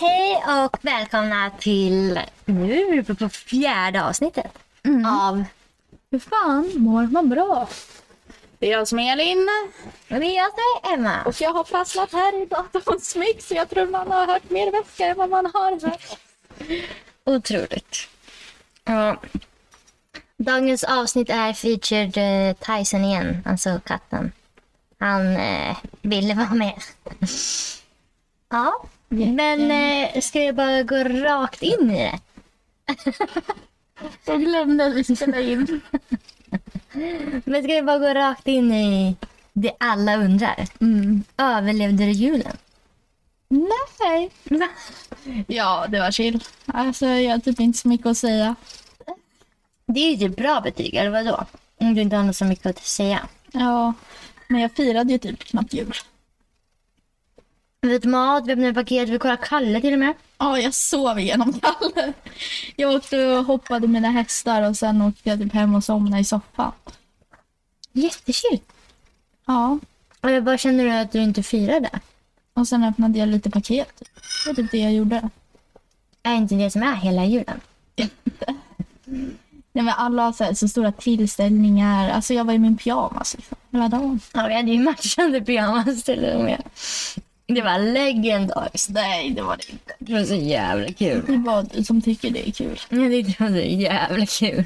Hej och välkomna till, nu är vi på fjärde avsnittet av Hur fan mår man bra? Det är jag som är Elin och det är jag som är Emma. och jag har fastnat här i datorns mix så jag tror man har hört mer väska än vad man har hört. Otroligt. Ja. Dagens avsnitt är featured eh, Tyson igen, alltså katten. Han eh, ville vara med. Ja, men eh, ska jag bara gå rakt in i det? Jag glömde att vi spelade in. Men ska vi bara gå rakt in i det alla undrar? Mm. Överlevde du julen? Nej. Ja, det var chill. Alltså jag har typ inte så mycket att säga. Det är ju ett bra betyg, eller vadå? Om du inte har något så mycket att säga. Ja, men jag firade ju typ knappt jul. Vi åt mat, vi öppnade paket, vi kollade Kalle till och med. Ja, jag sov igenom Kalle. Jag åkte och hoppade mina hästar och sen åkte jag typ hem och somnade i soffan. Jättechill. Ja, Och jag bara känner du att du inte firade? och sen öppnade jag lite paket. Det var typ det jag gjorde. Är inte det som är hela julen? Nej, men alla har så, så stora tillställningar. Alltså jag var i min pyjamas liksom, hela dagen. Ja, vi hade ju matchande pyjamas till och med. Det var legendariskt. Nej, det var det inte. Det var så jävla kul. Det var du som tycker det är kul. Jag tyckte det var så jävla kul.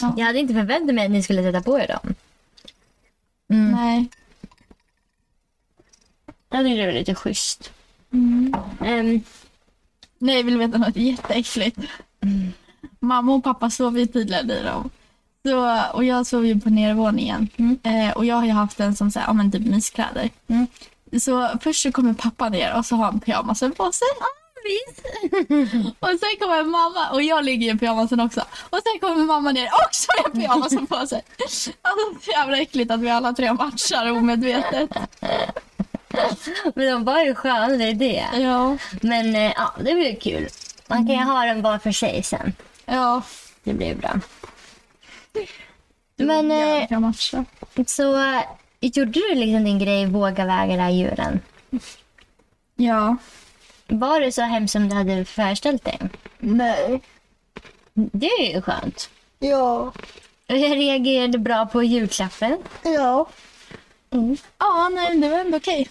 Ja. Jag hade inte förväntat mig att ni skulle sätta på er dem. Nej. Jag tyckte det var lite schysst. Mm. Ehm, Nej, vill du veta något jätteäckligt? Mamma och pappa sov ju tydligen i dem. Så, och jag sov ju på nedervåningen. Mm. Eh, och jag har ju haft en som så här, ja, men typ myskläder. Mm. Så först så kommer pappa ner och så har han pyjamasen på sig. och sen kommer mamma och jag ligger i pyjamasen också. Och sen kommer mamma ner också med pyjamasen på sig. Alltså så jävla äckligt att vi alla tre matchar omedvetet. men de var ju sköna, det är det. Ja. Men eh, ja, det blir kul. Man kan ju ha den var för sig sen. Ja. Det blir bra. Men eh, Jävla matchar. så gjorde du liksom din grej våga väga den här julen? Ja. Var det så hemskt som du hade föreställt dig? Nej. Det är ju skönt. Ja. Och jag reagerade bra på julklappen. Ja. Ja, nej, det var ändå okej.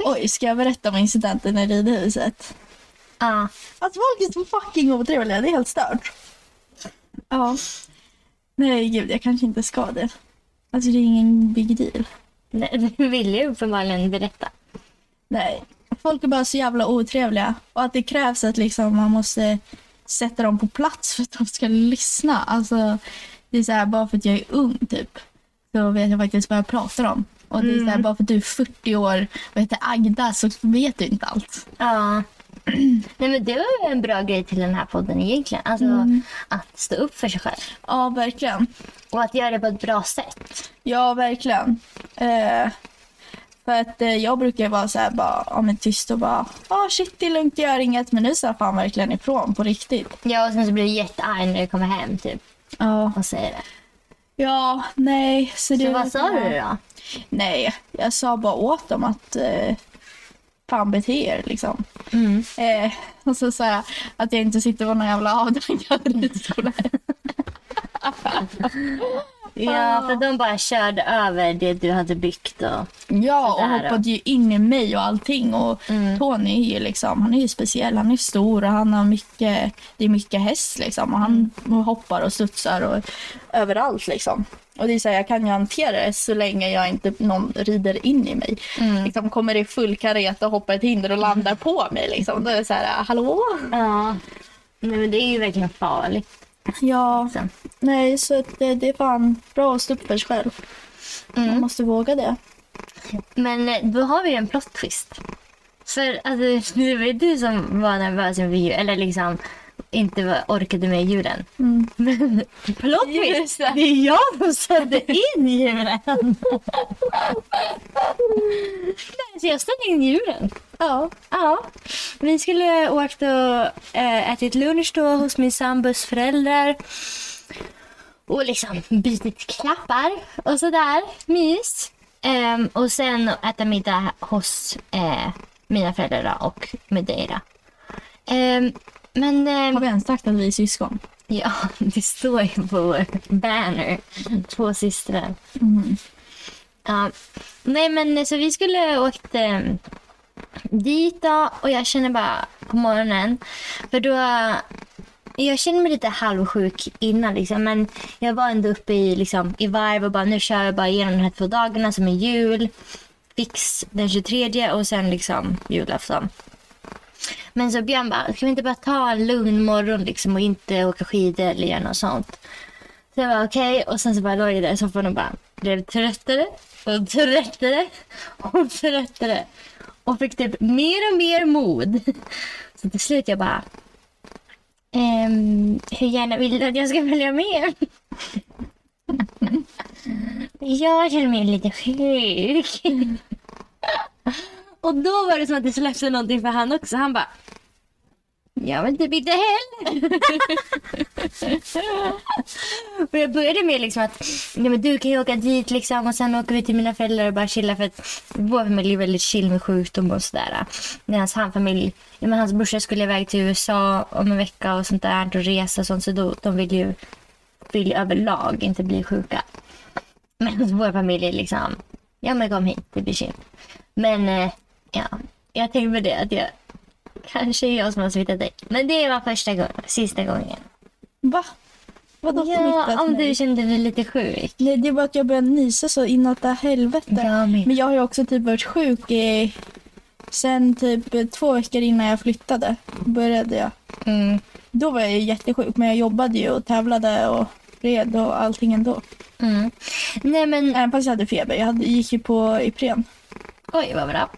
Oj, ska jag berätta om incidenten i ridhuset? Ja. Alltså folk är så fucking otrevliga, det är helt stört. Ja. Nej, gud, jag kanske inte ska det. Alltså det är ingen big deal. Nej, Du ville ju uppenbarligen berätta. Nej. Folk är bara så jävla otrevliga. Och att det krävs att liksom man måste sätta dem på plats för att de ska lyssna. Alltså, det är så här, bara för att jag är ung typ. Så vet jag faktiskt vad jag pratar om. Och det är så här, bara för att du är 40 år och heter Agda så vet du inte allt. Ja. Nej men det var ju en bra grej till den här podden egentligen. Alltså att stå upp för sig själv. Ja, verkligen. Och att göra det på ett bra sätt. Ja, verkligen. Eh, för att eh, jag brukar vara så här bara, ja men tyst och bara, ja oh, shit det är lugnt, jag gör inget. Men nu sa fan verkligen ifrån på riktigt. Ja och sen så blir du jättearg när du kommer hem typ. Ja. Och säger det. Ja, nej. Så, det Så vad sa du då? Nej, jag sa bara åt dem att eh, fan bete er liksom. Mm. Eh, och så sa jag att jag inte sitter på någon jävla avdankad ridskola. Ja för de bara körde över det du hade byggt och... Ja, och hoppade ju in i mig och allting. Och Tony är ju liksom, han är ju speciell, han är stor och han har mycket, det är mycket häst liksom. Och han hoppar och studsar och överallt liksom. Och det är så här, jag kan ju hantera det så länge jag inte någon rider in i mig. Liksom, kommer i full karet och hoppar ett hinder och landar på mig liksom. Då är det så här, hallå? Ja. Nej men det är ju verkligen farligt. Ja, Så. nej så det, det är fan bra att stå upp för sig själv. Man måste våga det. Men eh, då har vi en plot twist. För alltså, det var ju du som var nervös inför jul, eller liksom inte var, orkade med julen. Mm. Men plot twist, det. är jag som satte in julen. Så jag satte in julen. Ja. Ja, vi skulle åkt och äh, ätit lunch då hos min sambos föräldrar. Och liksom bytit klappar och sådär. Mys. Ehm, och sen äta middag hos eh, mina föräldrar och då. Ehm, men ehm, Har vi ens sagt att vi är syskon? ja, det står ju på vår banner. Två systrar. Mm. Ja. Nej men så vi skulle åkt eh, dit då och jag känner bara på morgonen. För då, jag känner mig lite halvsjuk innan liksom. Men jag var ändå uppe i, liksom, i varv och bara nu kör jag bara igenom de här två dagarna som är jul. Fix den 23 och sen liksom julafton. Men så Björn bara, ska vi inte bara ta en lugn morgon liksom och inte åka skidor eller göra något sånt. Så jag var okej och sen så bara låg jag där i soffan och bara blev tröttare och tröttare och tröttare. Och fick typ mer och mer mod. Så till slut jag bara, ehm, hur gärna vill du att jag ska följa med? Jag känner mig lite sjuk. Och då var det som att det släppte någonting för han också. Han bara, jag vill inte inte heller. och jag började med liksom att ja, men du kan ju åka dit liksom och sen åker vi till mina föräldrar och bara chilla för att vår familj är väldigt chill med sjukdom och sådär. Medan hans familj, ja, men hans brorsa skulle iväg till USA om en vecka och sånt där och resa och sånt så då, de vill ju, vill ju överlag inte bli sjuka. Men vår familj är liksom, ja men kom hit, det blir chill. Men eh, ja, jag tänkte på det att jag kanske är jag som har smittat dig. Men det var första gången, sista gången. Va? Vadå Ja, smittat om du kände dig lite sjuk. Nej, det är bara att jag började nysa så inåt det helvete. Jag med. Men jag har ju också typ varit sjuk i... Sen typ två veckor innan jag flyttade började jag. Mm, Då var jag ju jättesjuk men jag jobbade ju och tävlade och red och allting ändå. mm. Nej men, Även fast jag hade feber. Jag hade, gick ju på Ipren oj vad bra.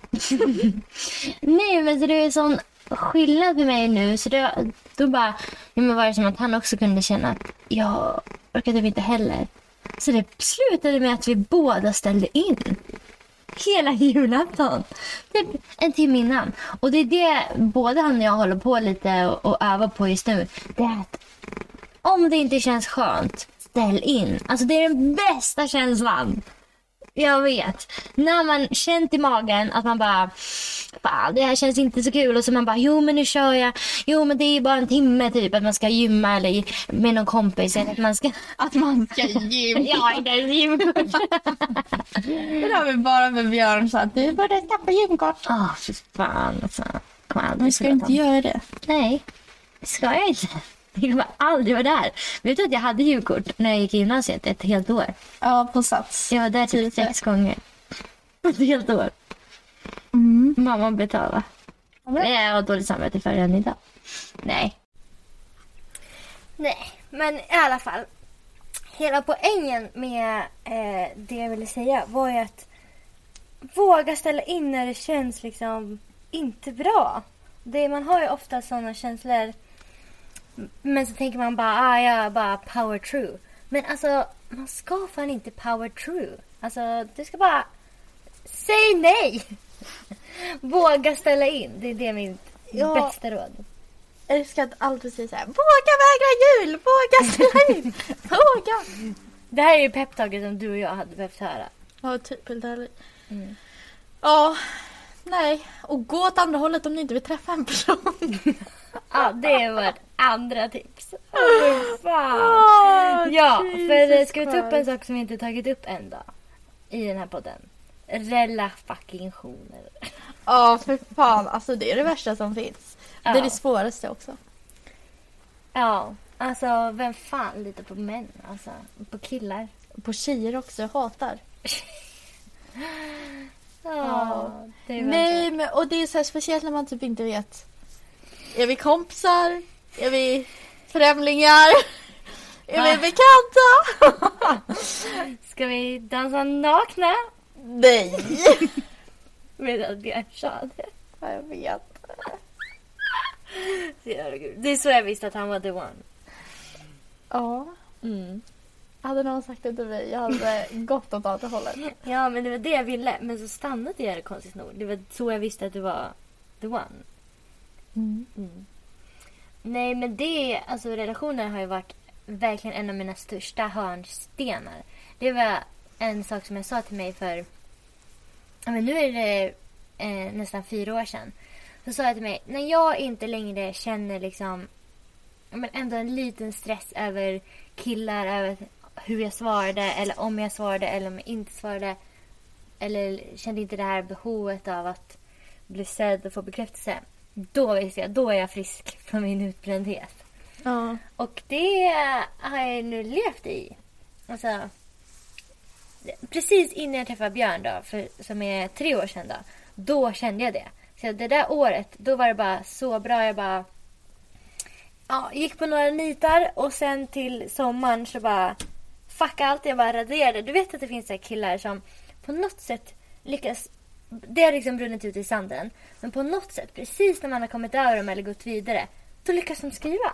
Nej men så det är sån skillnad för mig nu så då, då bara, ja, men var det som att han också kunde känna att jag orkar typ inte heller. Så det slutade med att vi båda ställde in. Hela julafton. Typ en timme innan. Och det är det både han och jag håller på lite och, och övar på just nu. Det är att om det inte känns skönt, ställ in. Alltså det är den bästa känslan. Jag vet. När man känt i magen att man bara, fan det här känns inte så kul och så man bara, jo men nu kör jag. Jo men det är bara en timme typ att man ska gymma eller med någon kompis eller att man ska, Att man ska gym. ja inte ens gymkort. Det har vi bara med Björn sa att du borde skaffa gymkort. Åh fy fan alltså. Kommer aldrig Men ska du inte göra det? Nej, det ska jag inte. Jag kommer aldrig vara där. Vet du att jag hade gymkort när jag gick i gymnasiet ett helt år? Ja, på Sats. Jag var där typ Tydligt. sex gånger. Ett helt år. Mm. Mamma betalade. Men jag har dåligt samvete för än idag. Nej. Nej, men i alla fall. Hela poängen med eh, det jag ville säga var ju att våga ställa in när det känns liksom inte bra. Det, man har ju ofta sådana känslor. Men så tänker man bara, ah, ja, bara power true. Men alltså, man ska fan inte power true. Alltså, du ska bara säg nej. Våga ställa in. Det är det mitt Ja. bästa råd. Jag älskar att alltid säga så här, våga vägra jul, våga ställa in, våga. Det här är ju peptaget som du och jag hade behövt höra. Ja, typ helt ärligt. Mm. Ja, nej. Och gå åt andra hållet om ni inte vill träffa en person. Ja, det är vårt andra tips. Åh, fan. Ja, för eh, ska vi ta upp en sak som vi inte tagit upp än då? I den här podden. Relafackingtioner. Ja, för fan. Alltså det är det värsta som finns. Ja. Det är det svåraste också. Ja, alltså vem fan litar på män? Alltså, på killar? På tjejer också, jag hatar. Ja, Nej, men, och det är så här speciellt när man typ inte vet. Är vi kompisar? Är vi främlingar? Är vi Ah. bekanta? Ska vi dansa nakna? Nej! Med att Björn sa det. Ja, jag vet. Det är så jag visste att han var the one. Ja. Mm. Hade någon sagt det till mig, jag hade gått åt andra hållet. Ja, men det var det jag ville. Men så stannade jag konstigt nog. Det var så jag visste att du var the one. Mm. Mm. Nej, men det, alltså relationer har ju varit verkligen en av mina största hörnstenar. Det var en sak som jag sa till mig för, men nu är det eh, nästan fyra år sedan. så sa jag till mig, när jag inte längre känner liksom, men ändå en liten stress över killar, över hur jag svarade eller om jag svarade eller om jag inte svarade. Eller kände inte det här behovet av att bli sedd och få bekräftelse. Då visste jag, då är jag frisk från min utbrändhet. Ja. Och det har jag nu levt i. Alltså, precis innan jag träffade Björn då, för, som är tre år sedan då. Då kände jag det. Så det där året, då var det bara så bra. Jag bara ja, gick på några nitar och sen till sommaren så bara fuck allt. Jag bara raderade. Du vet att det finns så killar som på något sätt lyckas det har liksom brunnit ut i sanden. Men på något sätt, precis när man har kommit över dem eller gått vidare, då lyckas de skriva.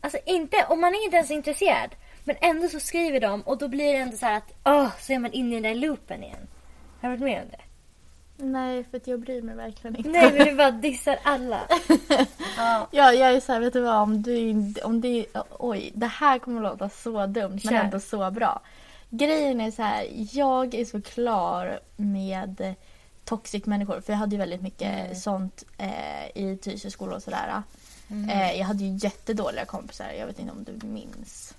Alltså inte, och man är inte ens intresserad. Men ändå så skriver de och då blir det ändå så här att, åh, så är man inne i den där loopen igen. Har du varit med om det? Nej, för att jag bryr mig verkligen inte. Nej, men du bara dissar alla. ja. Ja, jag är såhär, vet du vad? Om du om det, oj, det här kommer att låta så dumt men ändå så bra. Grejen är så här, jag är så klar med toxic människor. För jag hade ju väldigt mycket Mm. sånt eh, i Tyresö skola och sådär. Mm. Eh, jag hade ju jättedåliga kompisar, jag vet inte om du minns.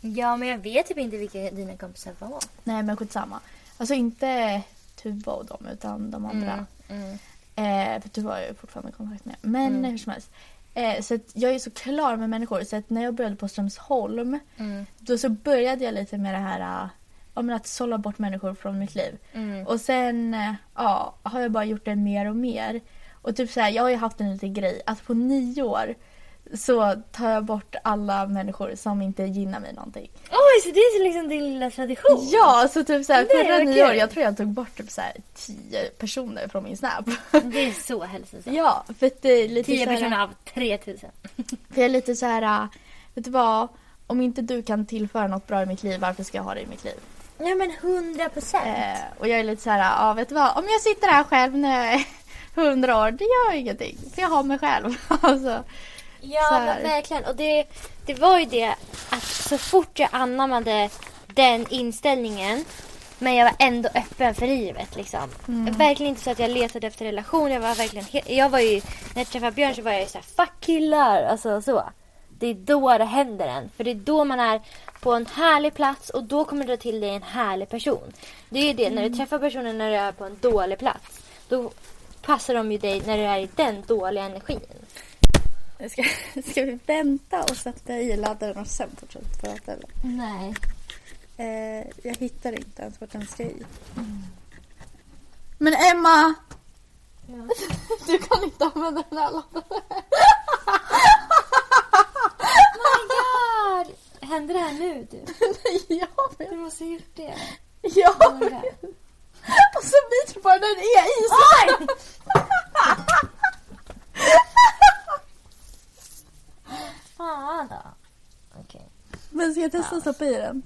ja, men jag vet typ inte vilka dina kompisar var. Nej men skitsamma. Alltså inte Tuva och dem utan de andra. Mm. Eh, för Tuva har jag ju fortfarande kontakt med. Men Mm. hur som helst. Eh, så jag är så klar med människor så att när jag började på Strömsholm Mm. då så började jag lite med det här ja, men att sålla bort människor från mitt liv. Mm. Och sen äh, ja, har jag bara gjort det mer och mer. Och typ så här, jag har ju haft en liten grej att på nio år så tar jag bort alla människor som inte gynnar mig någonting. Oj, så det är så liksom din lilla tradition? Ja, så typ så här, Nej, förra nyår, jag tror jag tog bort typ så här tio personer från min Snap. Det är så hälsosamt. ja, för att det är lite Tio så här, personer av 3000. För jag är lite så här, vet du vad? Om inte du kan tillföra något bra i mitt liv, varför ska jag ha det i mitt liv? Ja, men 100 procent. Eh, och jag är lite så här, ja vet du vad? Om jag sitter här själv när jag är 100 år, det gör ingenting. För jag har mig själv. alltså, Ja, men verkligen. Och det, det var ju det att så fort jag anammade den inställningen men jag var ändå öppen för livet. Liksom. Verkligen inte så att jag letade efter relation. Jag var verkligen jag var ju, när jag träffade Björn så var jag ju såhär, fuck killar. Alltså så. Det är då det händer en. För det är då man är på en härlig plats och då kommer du dra till dig en härlig person. Det är ju det, när du träffar personen när du är på en dålig plats. Då passar de ju dig när du är i den dåliga energin. Ska, ska vi vänta och sätta i laddaren och sen fortsätta prata? Eller? Nej. Eh, jag hittar inte ens vart den ska i. Men Emma! Du kan inte använda den här laddaren. my god! Hände det här nu du? ja, men, Du måste ha gjort det. ja. My God. Och så biter bara den är i sig. Fan då. Okej. Men ska jag testa att stoppa i den?